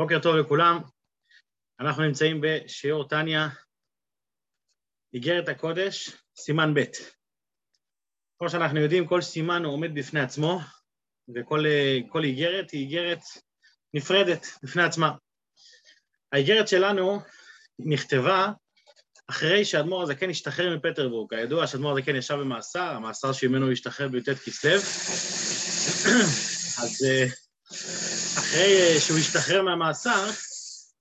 בוקר טוב לכולם, אנחנו נמצאים בשיעור טניה, איגרת הקודש, סימן ב'. כמו שאנחנו יודעים, כל סימן הוא עומד בפני עצמו, וכל איגרת היא איגרת נפרדת בפני עצמה. האיגרת שלנו נכתבה אחרי שאדמו"ר הזקן השתחרר מפטרבורג. כידוע שאדמו"ר הזקן ישב במאסר, המאסר שממנו הוא השתחרר בי"ט כסלו, אז אחרי שהוא השתחרר מהמאסר,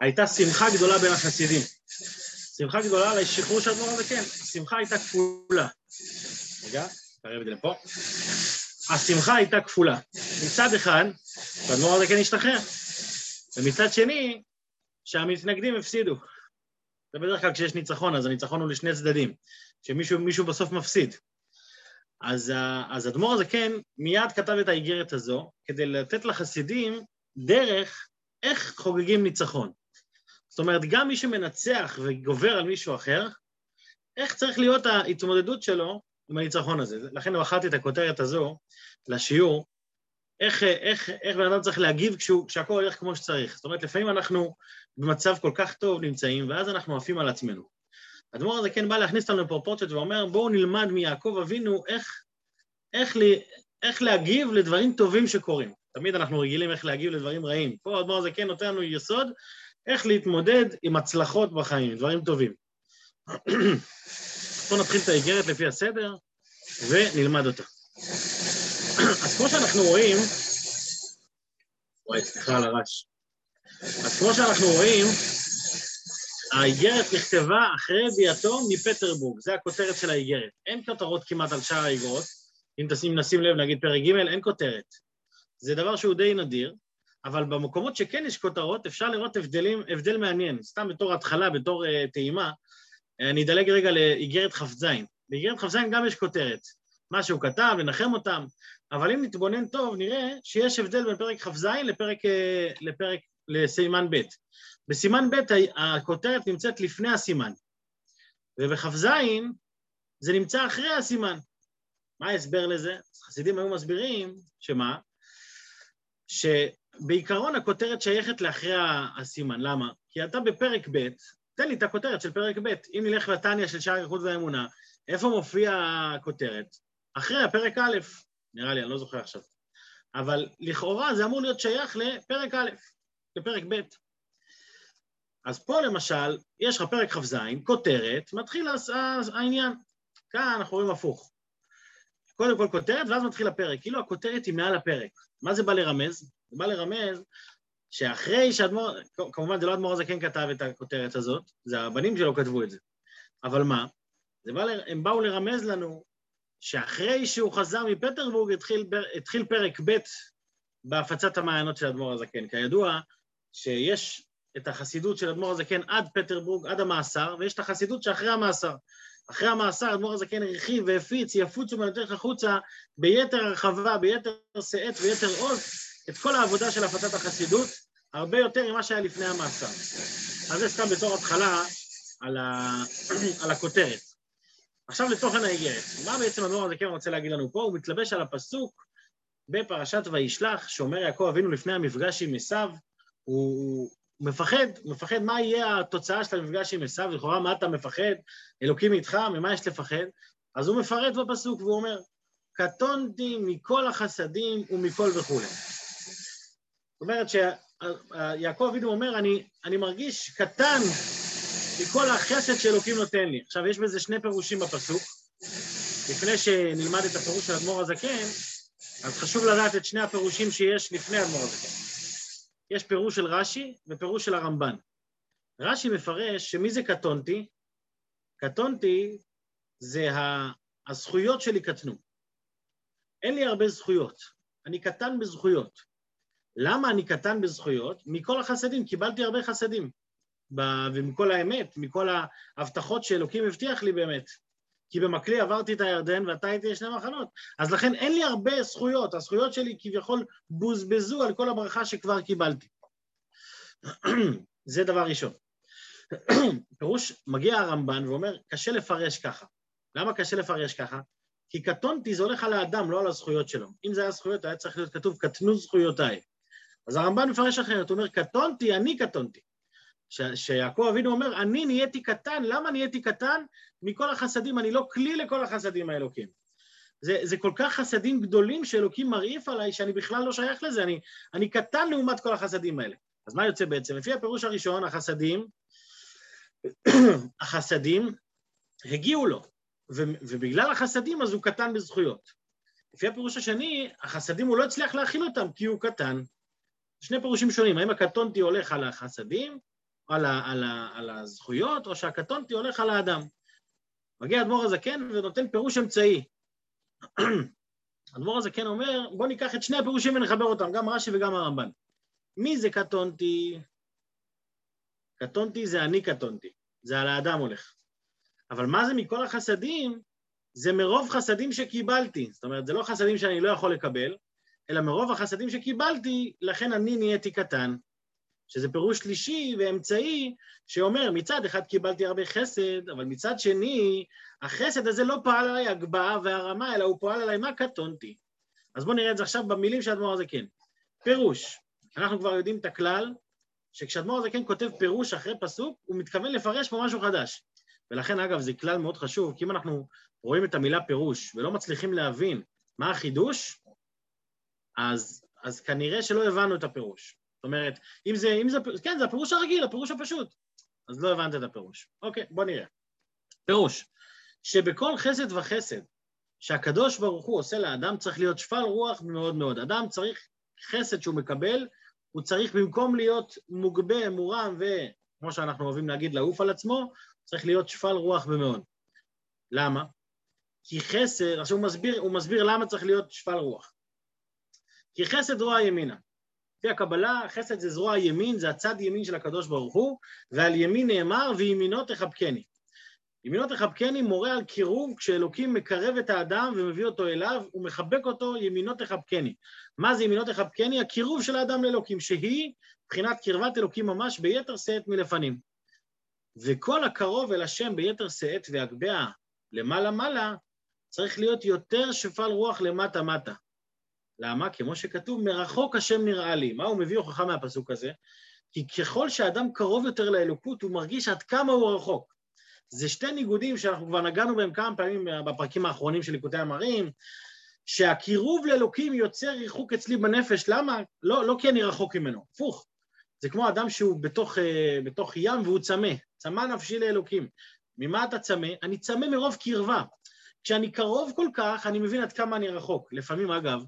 הייתה שמחה גדולה בין החסידים. שמחה גדולה על השחרור של אדמו"ר הזקן. השמחה הייתה כפולה. רגע, תראה את זה לפה. השמחה הייתה כפולה. מצד אחד, שאדמו"ר הזקן השתחרר, ומצד שני, שהמתנגדים הפסידו. זה בדרך כלל כשיש ניצחון, אז הניצחון הוא לשני צדדים, שמישהו בסוף מפסיד. אז, אז אדמו"ר הזקן מיד כתב את האיגרת הזו כדי לתת לחסידים דרך איך חוגגים ניצחון. זאת אומרת, גם מי שמנצח וגובר על מישהו אחר, איך צריך להיות ההתמודדות שלו עם הניצחון הזה. לכן בחרתי את הכותרת הזו לשיעור, איך, איך, איך בן אדם צריך להגיב כשהכול הולך כמו שצריך. זאת אומרת, לפעמים אנחנו במצב כל כך טוב נמצאים, ואז אנחנו עפים על עצמנו. האדמו"ר הזה כן בא להכניס אותנו לפרופורציות ואומר, בואו נלמד מיעקב אבינו איך, איך, לי, איך להגיב לדברים טובים שקורים. תמיד אנחנו רגילים איך להגיב לדברים רעים. פה האדמו"ר הזה כן נותן לנו יסוד איך להתמודד עם הצלחות בחיים, דברים טובים. בואו נתחיל את האיגרת לפי הסדר ונלמד אותה. אז כמו שאנחנו רואים, וואי, סליחה על הרעש. אז כמו שאנחנו רואים, האיגרת נכתבה אחרי ביאתו מפטרבורג, זה הכותרת של האיגרת. אין כותרות כמעט על שאר האיגרות, אם נשים לב, נגיד פרק ג', אין כותרת. זה דבר שהוא די נדיר, אבל במקומות שכן יש כותרות, אפשר לראות הבדלים, הבדל מעניין. סתם בתור התחלה, בתור uh, טעימה, אני אדלג רגע לאיגרת כ"ז. באיגרת כ"ז גם יש כותרת. מה שהוא כתב, לנחם אותם, אבל אם נתבונן טוב, נראה שיש הבדל בין פרק כ"ז לפרק, לפרק, לסימן ב'. בסימן ב' הכותרת נמצאת לפני הסימן, ובכ"ז זה נמצא אחרי הסימן. מה ההסבר לזה? חסידים היו מסבירים שמה? שבעיקרון הכותרת שייכת לאחרי הסימן. למה? כי אתה בפרק ב', תן לי את הכותרת של פרק ב', אם נלך לתניא של שער איכות והאמונה, איפה מופיע הכותרת? אחרי הפרק א', נראה לי, אני לא זוכר עכשיו. אבל לכאורה זה אמור להיות שייך לפרק א', לפרק ב'. אז פה למשל, יש לך פרק כ"ז, כותרת, מתחיל העניין. כאן אנחנו רואים הפוך. קודם כל כותרת, ואז מתחיל הפרק. כאילו הכותרת היא מעל הפרק. מה זה בא לרמז? זה בא לרמז שאחרי שאדמו"ר, כמובן זה לא אדמו"ר הזקן כתב את הכותרת הזאת, זה הבנים שלו כתבו את זה. אבל מה? זה בא, הם באו לרמז לנו שאחרי שהוא חזר מפטרבורג התחיל, התחיל פרק ב' בהפצת המעיינות של אדמו"ר הזקן. כידוע שיש את החסידות של אדמו"ר הזקן עד פטרבורג, עד המאסר, ויש את החסידות שאחרי המאסר. אחרי המאסר אדמו"ר הזקן הרחיב והפיץ, יפוצו מהדרך החוצה ביתר הרחבה, ביתר שאת ויתר עוז, את כל העבודה של הפצת החסידות, הרבה יותר ממה שהיה לפני המאסר. אז זה סתם בתור התחלה על, ה... על הכותרת. עכשיו לתוכן האיגרת. מה בעצם אדמו"ר הזקן רוצה להגיד לנו פה? הוא מתלבש על הפסוק בפרשת וישלח, שאומר יעקב אבינו לפני המפגש עם עשיו, הוא מפחד, הוא מפחד מה יהיה התוצאה של המפגש עם עשיו, לכאורה מה אתה מפחד, אלוקים איתך, ממה יש לפחד? אז הוא מפרט בפסוק והוא אומר, קטונתי מכל החסדים ומכל וכולי. זאת אומרת שיעקב אבינו אומר, אני, אני מרגיש קטן מכל החסד שאלוקים נותן לי. עכשיו, יש בזה שני פירושים בפסוק. לפני שנלמד את הפירוש של אדמו"ר הזקן, אז חשוב לדעת את שני הפירושים שיש לפני אדמו"ר הזקן. יש פירוש של רש"י ופירוש של הרמב"ן. רש"י מפרש שמי זה קטונתי? קטונתי זה הזכויות שלי קטנו. אין לי הרבה זכויות, אני קטן בזכויות. למה אני קטן בזכויות? מכל החסדים, קיבלתי הרבה חסדים. ומכל האמת, מכל ההבטחות שאלוקים הבטיח לי באמת. כי במקלי עברתי את הירדן ואתה הייתי שני מחנות. אז לכן אין לי הרבה זכויות, הזכויות שלי כביכול בוזבזו על כל הברכה שכבר קיבלתי. זה דבר ראשון. פירוש, מגיע הרמב"ן ואומר, קשה לפרש ככה. למה קשה לפרש ככה? כי קטונתי זה הולך על האדם, לא על הזכויות שלו. אם זה היה זכויות, היה צריך להיות כתוב, קטנו זכויותיי. אז הרמב"ן מפרש אחרת, הוא אומר, קטונתי, אני קטונתי. שיעקב אבינו אומר, אני נהייתי קטן, למה נהייתי קטן? מכל החסדים, אני לא כלי לכל החסדים האלוקים. זה, זה כל כך חסדים גדולים שאלוקים מרעיף עליי, שאני בכלל לא שייך לזה, אני, אני קטן לעומת כל החסדים האלה. אז מה יוצא בעצם? לפי הפירוש הראשון, החסדים, החסדים הגיעו לו, ו- ובגלל החסדים אז הוא קטן בזכויות. לפי הפירוש השני, החסדים הוא לא הצליח להכיל אותם כי הוא קטן. שני פירושים שונים, האם הקטונתי הולך על החסדים, על, ה- על, ה- על הזכויות, או שהקטונתי הולך על האדם. מגיע אדמו"ר הזקן ונותן פירוש אמצעי. אדמו"ר הזקן אומר, בואו ניקח את שני הפירושים ונחבר אותם, גם רש"י וגם הרמב"ן. מי זה קטונתי? קטונתי זה אני קטונתי, זה על האדם הולך. אבל מה זה מכל החסדים? זה מרוב חסדים שקיבלתי. זאת אומרת, זה לא חסדים שאני לא יכול לקבל, אלא מרוב החסדים שקיבלתי, לכן אני נהייתי קטן. שזה פירוש שלישי ואמצעי שאומר, מצד אחד קיבלתי הרבה חסד, אבל מצד שני, החסד הזה לא פעל עליי הגבהה והרמה, אלא הוא פועל עליי מה קטונתי. אז בואו נראה את זה עכשיו במילים של אדמו"ר הזקן. פירוש, אנחנו כבר יודעים את הכלל, שכשאדמו"ר הזקן כותב פירוש אחרי פסוק, הוא מתכוון לפרש פה משהו חדש. ולכן, אגב, זה כלל מאוד חשוב, כי אם אנחנו רואים את המילה פירוש ולא מצליחים להבין מה החידוש, אז, אז כנראה שלא הבנו את הפירוש. זאת אומרת, אם זה, אם זה, כן, זה הפירוש הרגיל, הפירוש הפשוט. אז לא הבנת את הפירוש. אוקיי, בוא נראה. פירוש, שבכל חסד וחסד שהקדוש ברוך הוא עושה לאדם צריך להיות שפל רוח מאוד מאוד. אדם צריך חסד שהוא מקבל, הוא צריך במקום להיות מוגבה, מורם וכמו שאנחנו אוהבים להגיד, לעוף על עצמו, צריך להיות שפל רוח במאוד. למה? כי חסד, עכשיו הוא מסביר, הוא מסביר למה צריך להיות שפל רוח. כי חסד רוע ימינה. לפי הקבלה, חסד זה זרוע ימין, זה הצד ימין של הקדוש ברוך הוא, ועל ימין נאמר, וימינו תחבקני. ימינו תחבקני מורה על קירוב, כשאלוקים מקרב את האדם ומביא אותו אליו, הוא מחבק אותו, ימינו תחבקני. מה זה ימינו תחבקני? הקירוב של האדם לאלוקים, שהיא מבחינת קרבת אלוקים ממש ביתר שאת מלפנים. וכל הקרוב אל השם ביתר שאת והגביה למעלה-מעלה, צריך להיות יותר שפל רוח למטה-מטה. למה? כמו שכתוב, מרחוק השם נראה לי. מה הוא מביא הוכחה מהפסוק הזה? כי ככל שאדם קרוב יותר לאלוקות, הוא מרגיש עד כמה הוא רחוק. זה שתי ניגודים שאנחנו כבר נגענו בהם כמה פעמים בפרקים האחרונים של ליקוטי המרים, שהקירוב לאלוקים יוצר ריחוק אצלי בנפש, למה? לא, לא כי אני רחוק ממנו, הפוך. זה כמו אדם שהוא בתוך, uh, בתוך ים והוא צמא, צמא נפשי לאלוקים. ממה אתה צמא? אני צמא מרוב קרבה. כשאני קרוב כל כך, אני מבין עד כמה אני רחוק. לפעמים, אגב,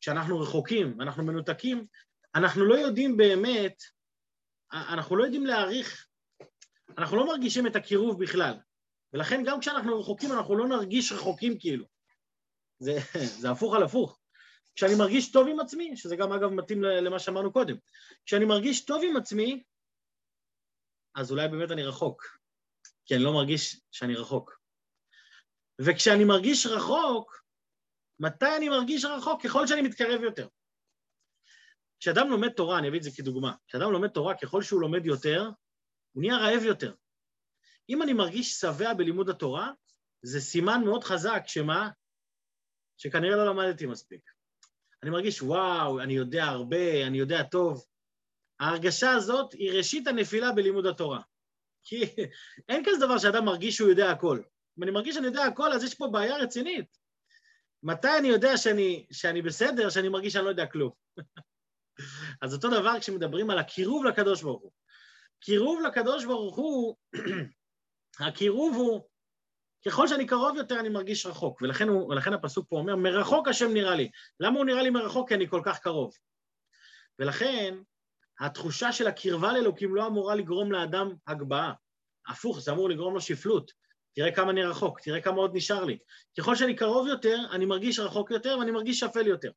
כשאנחנו רחוקים, אנחנו מנותקים, אנחנו לא יודעים באמת, אנחנו לא יודעים להעריך, אנחנו לא מרגישים את הקירוב בכלל. ולכן גם כשאנחנו רחוקים, אנחנו לא נרגיש רחוקים כאילו. זה, זה הפוך על הפוך. כשאני מרגיש טוב עם עצמי, שזה גם אגב מתאים למה שאמרנו קודם, כשאני מרגיש טוב עם עצמי, אז אולי באמת אני רחוק, כי אני לא מרגיש שאני רחוק. וכשאני מרגיש רחוק, מתי אני מרגיש רחוק? ככל שאני מתקרב יותר. כשאדם לומד תורה, אני אביא את זה כדוגמה, כשאדם לומד תורה, ככל שהוא לומד יותר, הוא נהיה רעב יותר. אם אני מרגיש שבע בלימוד התורה, זה סימן מאוד חזק, שמה? שכנראה לא למדתי מספיק. אני מרגיש, וואו, אני יודע הרבה, אני יודע טוב. ההרגשה הזאת היא ראשית הנפילה בלימוד התורה. כי אין כזה דבר שאדם מרגיש שהוא יודע הכל. אם אני מרגיש שאני יודע הכל, אז יש פה בעיה רצינית. מתי אני יודע שאני, שאני בסדר, שאני מרגיש שאני לא יודע כלום? אז אותו דבר כשמדברים על הקירוב לקדוש ברוך הוא. קירוב לקדוש ברוך הוא, הקירוב הוא, ככל שאני קרוב יותר אני מרגיש רחוק, ולכן, הוא, ולכן הפסוק פה אומר, מרחוק השם נראה לי. למה הוא נראה לי מרחוק? כי אני כל כך קרוב. ולכן, התחושה של הקרבה לאלוקים לא אמורה לגרום לאדם הגבהה. הפוך, זה אמור לגרום לו שפלות. תראה כמה אני רחוק, תראה כמה עוד נשאר לי. ככל שאני קרוב יותר, אני מרגיש רחוק יותר ואני מרגיש שפל יותר.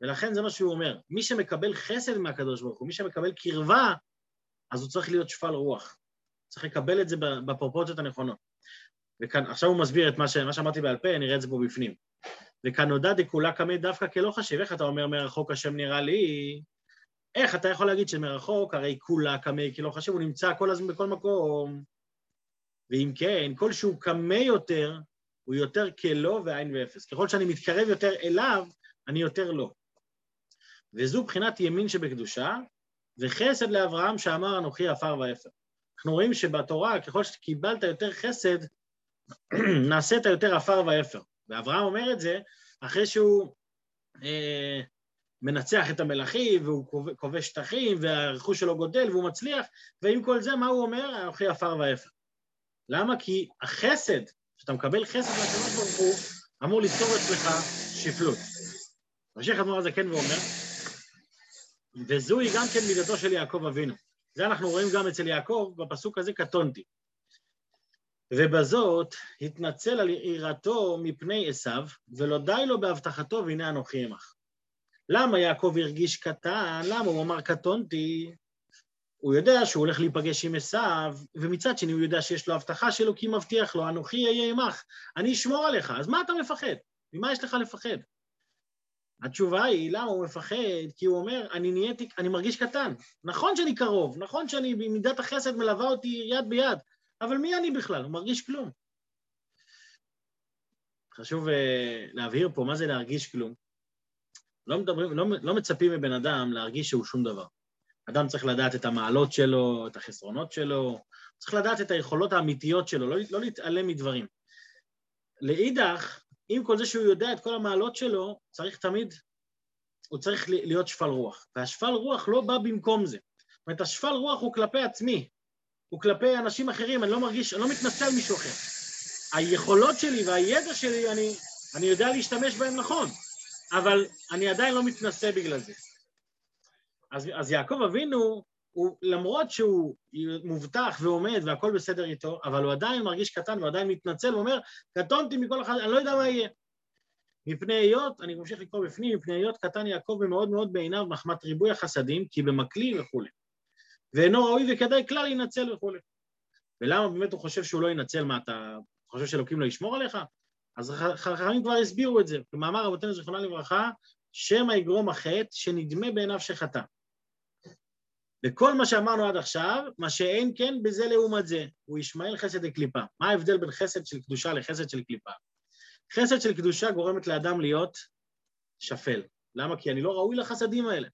ולכן זה מה שהוא אומר, מי שמקבל חסד מהקדוש ברוך הוא, מי שמקבל קרבה, אז הוא צריך להיות שפל רוח. צריך לקבל את זה בפרופורציות הנכונות. וכאן, עכשיו הוא מסביר את מה, ש, מה שאמרתי בעל פה, נראה את זה פה בפנים. וכאן נודע דכולה קמא דווקא כלא חשיב, איך אתה אומר מרחוק השם נראה לי? איך אתה יכול להגיד שמרחוק, הרי כולה קמא כלא חשיב, הוא נמצא כל הזמן בכל מקום. ואם כן, כל שהוא קמא יותר, הוא יותר כלא ועין ואפס. ככל שאני מתקרב יותר אליו, אני יותר לא. וזו בחינת ימין שבקדושה, וחסד לאברהם שאמר אנוכי עפר ואפר. אנחנו רואים שבתורה, ככל שקיבלת יותר חסד, נעשית יותר עפר ואפר. ואברהם אומר את זה אחרי שהוא אה, מנצח את המלכים, והוא כובש שטחים, והרכוש שלו גודל, והוא מצליח, ועם כל זה, מה הוא אומר? אנוכי עפר ואפר. למה? כי החסד, כשאתה מקבל חסד מהקדוש ברוך הוא, אמור ליצור אצלך שפלות. ממשיך אדמו"ר הזקן ואומר, וזוהי גם כן מידתו של יעקב אבינו. זה אנחנו רואים גם אצל יעקב, בפסוק הזה קטונתי. ובזאת התנצל על יראתו מפני עשיו, ולא די לו בהבטחתו, והנה אנוכי עמך. למה יעקב הרגיש קטן? למה הוא אמר קטונתי? הוא יודע שהוא הולך להיפגש עם עשיו, ומצד שני הוא יודע שיש לו הבטחה שלו, כי מבטיח לו, אנוכי אהיה עמך, אני אשמור עליך, אז מה אתה מפחד? ממה יש לך לפחד? התשובה היא, למה הוא מפחד? כי הוא אומר, אני נהייתי, אני מרגיש קטן. נכון שאני קרוב, נכון שאני, במידת החסד מלווה אותי יד ביד, אבל מי אני בכלל? הוא מרגיש כלום. חשוב uh, להבהיר פה מה זה להרגיש כלום. לא, מדברים, לא, לא מצפים מבן אדם להרגיש שהוא שום דבר. אדם צריך לדעת את המעלות שלו, את החסרונות שלו, צריך לדעת את היכולות האמיתיות שלו, לא, לא להתעלם מדברים. לאידך, עם כל זה שהוא יודע את כל המעלות שלו, צריך תמיד, הוא צריך להיות שפל רוח. והשפל רוח לא בא במקום זה. זאת אומרת, השפל רוח הוא כלפי עצמי, הוא כלפי אנשים אחרים, אני לא מרגיש, אני לא מתנצל על מישהו אחר. היכולות שלי והידע שלי, אני, אני יודע להשתמש בהם נכון, אבל אני עדיין לא מתנשא בגלל זה. אז, אז יעקב אבינו, הוא, למרות שהוא מובטח ועומד והכל בסדר איתו, אבל הוא עדיין מרגיש קטן, הוא עדיין מתנצל, הוא אומר, קטונתי מכל אחד, אני לא יודע מה יהיה. מפני היות, אני ממשיך לקרוא בפנים, מפני היות קטן יעקב ומאוד מאוד בעיניו מחמת ריבוי החסדים, כי במקלי וכולי. ואינו ראוי וכדאי כלל ינצל וכולי. ולמה באמת הוא חושב שהוא לא ינצל? מה, אתה חושב שאלוקים לא ישמור עליך? אז חכמים כבר הסבירו את זה. במאמר רבותינו זיכרונה לברכה, שמא יגרום החטא שנדמה בעיניו שחטא. וכל מה שאמרנו עד עכשיו, מה שאין כן בזה לעומת זה, הוא ישמעאל חסד לקליפה. מה ההבדל בין חסד של קדושה לחסד של קליפה? חסד של קדושה גורמת לאדם להיות שפל. למה? כי אני לא ראוי לחסדים האלה.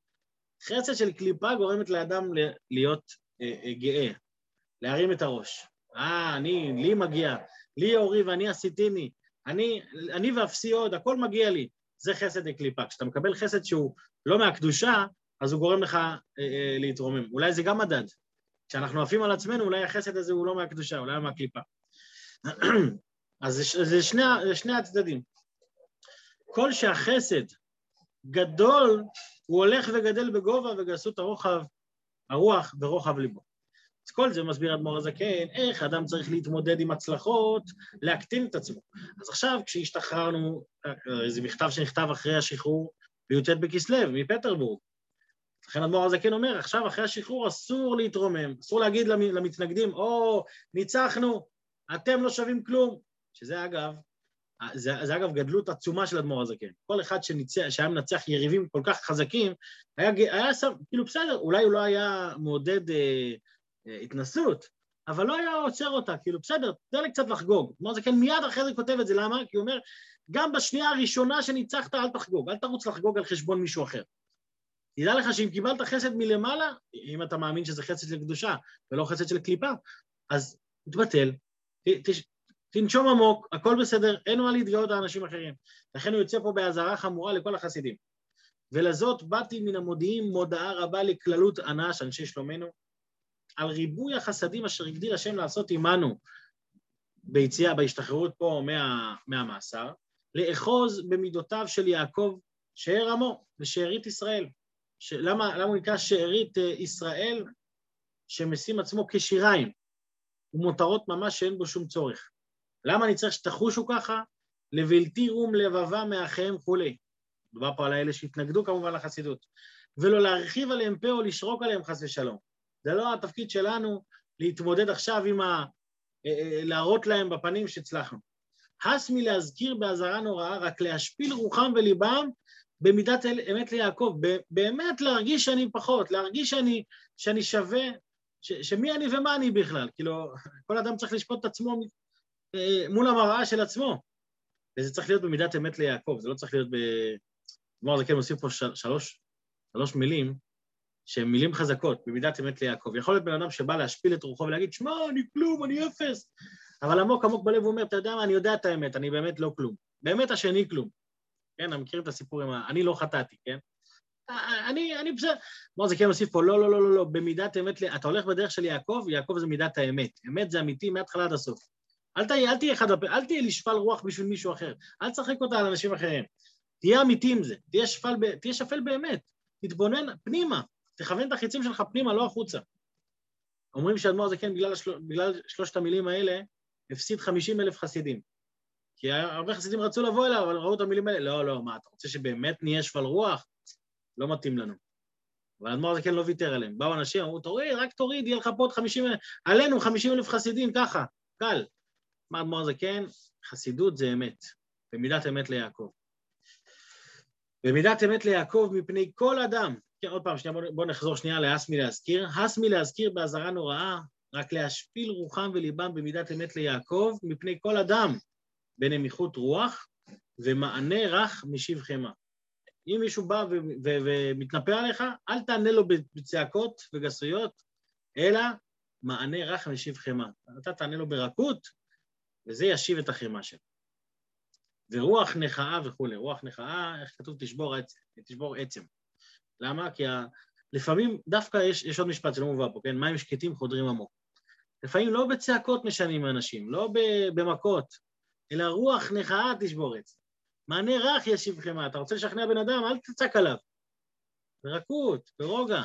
חסד של קליפה גורמת לאדם להיות אה, אה, גאה, להרים את הראש. אה, אני, לי מגיע, לי אורי ואני עשיתיני, אני, אני ואפסי עוד, הכל מגיע לי. זה חסד לקליפה. כשאתה מקבל חסד שהוא לא מהקדושה, אז הוא גורם לך אה, אה, להתרומם. אולי זה גם מדד. כשאנחנו עפים על עצמנו, אולי החסד הזה הוא לא מהקדושה, אולי מהקליפה. אז זה, זה, שני, זה שני הצדדים. כל שהחסד גדול, הוא הולך וגדל בגובה וגסות הרוחב, הרוח ורוחב ליבו. אז כל זה מסביר אדמו"ר הזקן, איך אדם צריך להתמודד עם הצלחות, להקטין את עצמו. אז עכשיו, כשהשתחררנו, אה, זה מכתב שנכתב אחרי השחרור בי"ט בכסלו, מפטרבורג, לכן אדמו"ר הזקן אומר, עכשיו אחרי השחרור אסור להתרומם, אסור להגיד למתנגדים, או, ניצחנו, אתם לא שווים כלום, שזה אגב, זה, זה אגב גדלות עצומה של אדמו"ר הזקן. כל אחד שניצח, שהיה מנצח יריבים כל כך חזקים, היה, היה שם, כאילו בסדר, אולי הוא לא היה מעודד אה, אה, התנסות, אבל לא היה עוצר אותה, כאילו בסדר, תן לי קצת לחגוג. אדמו"ר הזקן מיד אחרי זה כותב את זה, למה? כי הוא אומר, גם בשנייה הראשונה שניצחת אל תחגוג, אל תרוץ לחגוג על חשבון מישהו אחר. תדע לך שאם קיבלת חסד מלמעלה, אם אתה מאמין שזה חסד של קדושה ולא חסד של קליפה, אז תתבטל, תנשום עמוק, הכל בסדר, אין מה להתגאות על אנשים אחרים. לכן הוא יוצא פה באזהרה חמורה לכל החסידים. ולזאת באתי מן המודיעים מודעה רבה לכללות אנש, אנשי שלומנו, על ריבוי החסדים אשר הגדיל השם לעשות עמנו ביציאה, בהשתחררות פה מה, מהמאסר, לאחוז במידותיו של יעקב, שאר עמו ושארית ישראל. למה, למה הוא נקרא שארית אה, ישראל, שמשים עצמו כשיריים, ומותרות ממש שאין בו שום צורך. למה אני צריך שתחושו ככה? לבלתי רום לבבה מאחיהם כולי. מדובר פה על האלה שהתנגדו כמובן לחסידות. ולא להרחיב עליהם פה או לשרוק עליהם חס ושלום. זה לא התפקיד שלנו להתמודד עכשיו עם ה... אה, אה, להראות להם בפנים שהצלחנו. הס מלהזכיר באזהרה נוראה, רק להשפיל רוחם וליבם במידת אמת ליעקב, באמת להרגיש שאני פחות, להרגיש שאני, שאני שווה, ש, שמי אני ומה אני בכלל. כאילו, כל אדם צריך לשפוט את עצמו אה, מול המראה של עצמו. וזה צריך להיות במידת אמת ליעקב, זה לא צריך להיות ב... כלומר, זה כן מוסיף פה של, שלוש, שלוש מילים שהן מילים חזקות, במידת אמת ליעקב. יכול להיות בן אדם שבא להשפיל את רוחו ולהגיד, שמע, אני כלום, אני אפס. אבל עמוק עמוק בלב הוא אומר, אתה יודע מה, אני יודע את האמת, אני באמת לא כלום. באמת השני כלום. כן, אני מכיר את הסיפור עם ה... אני לא חטאתי, כן? אני, אני בסדר. מה זה כן מוסיף פה, לא, לא, לא, לא, לא, במידת אמת, אתה הולך בדרך של יעקב, יעקב זה מידת האמת. אמת זה אמיתי מההתחלה עד הסוף. אל תהיה, אל תהיה אחד, אל תהיה לשפל רוח בשביל מישהו אחר. אל תשחק אותה על אנשים אחרים. תהיה אמיתי עם זה, תהיה שפל, תהיה שפל באמת. תתבונן פנימה, תכוון את החיצים שלך פנימה, לא החוצה. אומרים שאדמו"ר זה כן, בגלל, השל... בגלל שלושת המילים האלה, הפסיד 50 אלף חסידים. כי הרבה חסידים רצו לבוא אליו, אבל ראו את המילים האלה, לא, לא, מה, אתה רוצה שבאמת נהיה שפל רוח? לא מתאים לנו. אבל האדמו"ר הזה כן לא ויתר עליהם. באו אנשים, אמרו, תוריד, רק תוריד, יהיה לך פה עוד 50 אלף, עלינו 50 אלף חסידים, ככה, קל. מה האדמו"ר הזה כן? חסידות זה אמת, במידת אמת ליעקב. במידת אמת ליעקב מפני כל אדם. כן, עוד פעם, שנייה, בואו נחזור שנייה להס מלהזכיר. הס מלהזכיר באזהרה נוראה, רק להשפיל רוחם וליבם במידת אמת ליעקב מפני כל אדם בנמיכות רוח ומענה רך משיב חמא. אם מישהו בא ומתנפל עליך, אל תענה לו בצעקות וגסויות, אלא מענה רך משיב חמא. אתה תענה לו ברכות, וזה ישיב את החמא שלו. ורוח נחאה וכולי. רוח נחאה, איך כתוב? תשבור. תשבור עצם. למה? כי ה... לפעמים, דווקא יש, יש עוד משפט שלא מובא פה, כן? מים שקטים חודרים עמוק. לפעמים לא בצעקות משנים אנשים, לא במכות, אלא רוח נחאה תשבור עצם. מענה רך ישיב חמא. אתה רוצה לשכנע בן אדם, אל תצעק עליו. ברכות, ברוגע.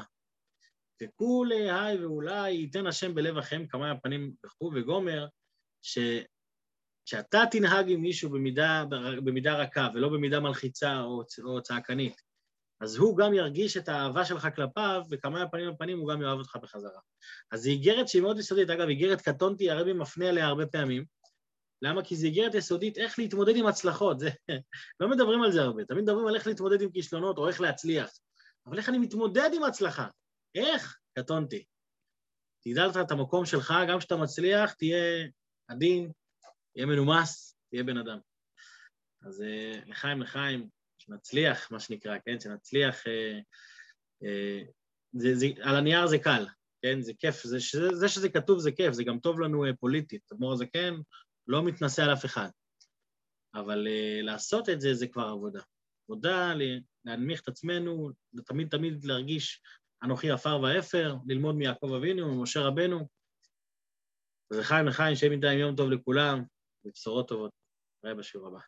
וכולי היי ואולי ייתן השם בלבכם כמה הפנים וכו' וגומר, שכשאתה תנהג עם מישהו במידה, במידה רכה ולא במידה מלחיצה או, או צעקנית, אז הוא גם ירגיש את האהבה שלך כלפיו, וכמה הפנים הפנים הוא גם יאהב אותך בחזרה. אז זו איגרת שהיא מאוד יסודית. אגב, איגרת קטונתי, הרבי מפנה עליה הרבה פעמים. למה? כי זו איגרת יסודית איך להתמודד עם הצלחות. זה... לא מדברים על זה הרבה, תמיד מדברים על איך להתמודד עם כישלונות או איך להצליח. אבל איך אני מתמודד עם הצלחה? איך? קטונתי. תדע לך את המקום שלך, גם כשאתה מצליח, תהיה עדין, תהיה מנומס, תהיה בן אדם. אז אה, לחיים, לחיים, שנצליח, מה שנקרא, כן? שנצליח... אה, אה, זה, זה, על הנייר זה קל, כן? זה כיף, זה, זה, זה שזה כתוב זה כיף, זה גם טוב לנו אה, פוליטית. אדמו"ר הזקן לא מתנשא על אף אחד. אבל אה, לעשות את זה, זה כבר עבודה. עבודה, להנמיך את עצמנו, תמיד תמיד להרגיש אנוכי עפר ואפר, ללמוד מיעקב אבינו, ממשה רבנו. אז לחיים לחיים, שיהיה מדי יום טוב לכולם, ובשורות טובות. נראה בשיעור הבא.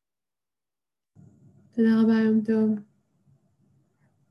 תודה רבה, יום טוב.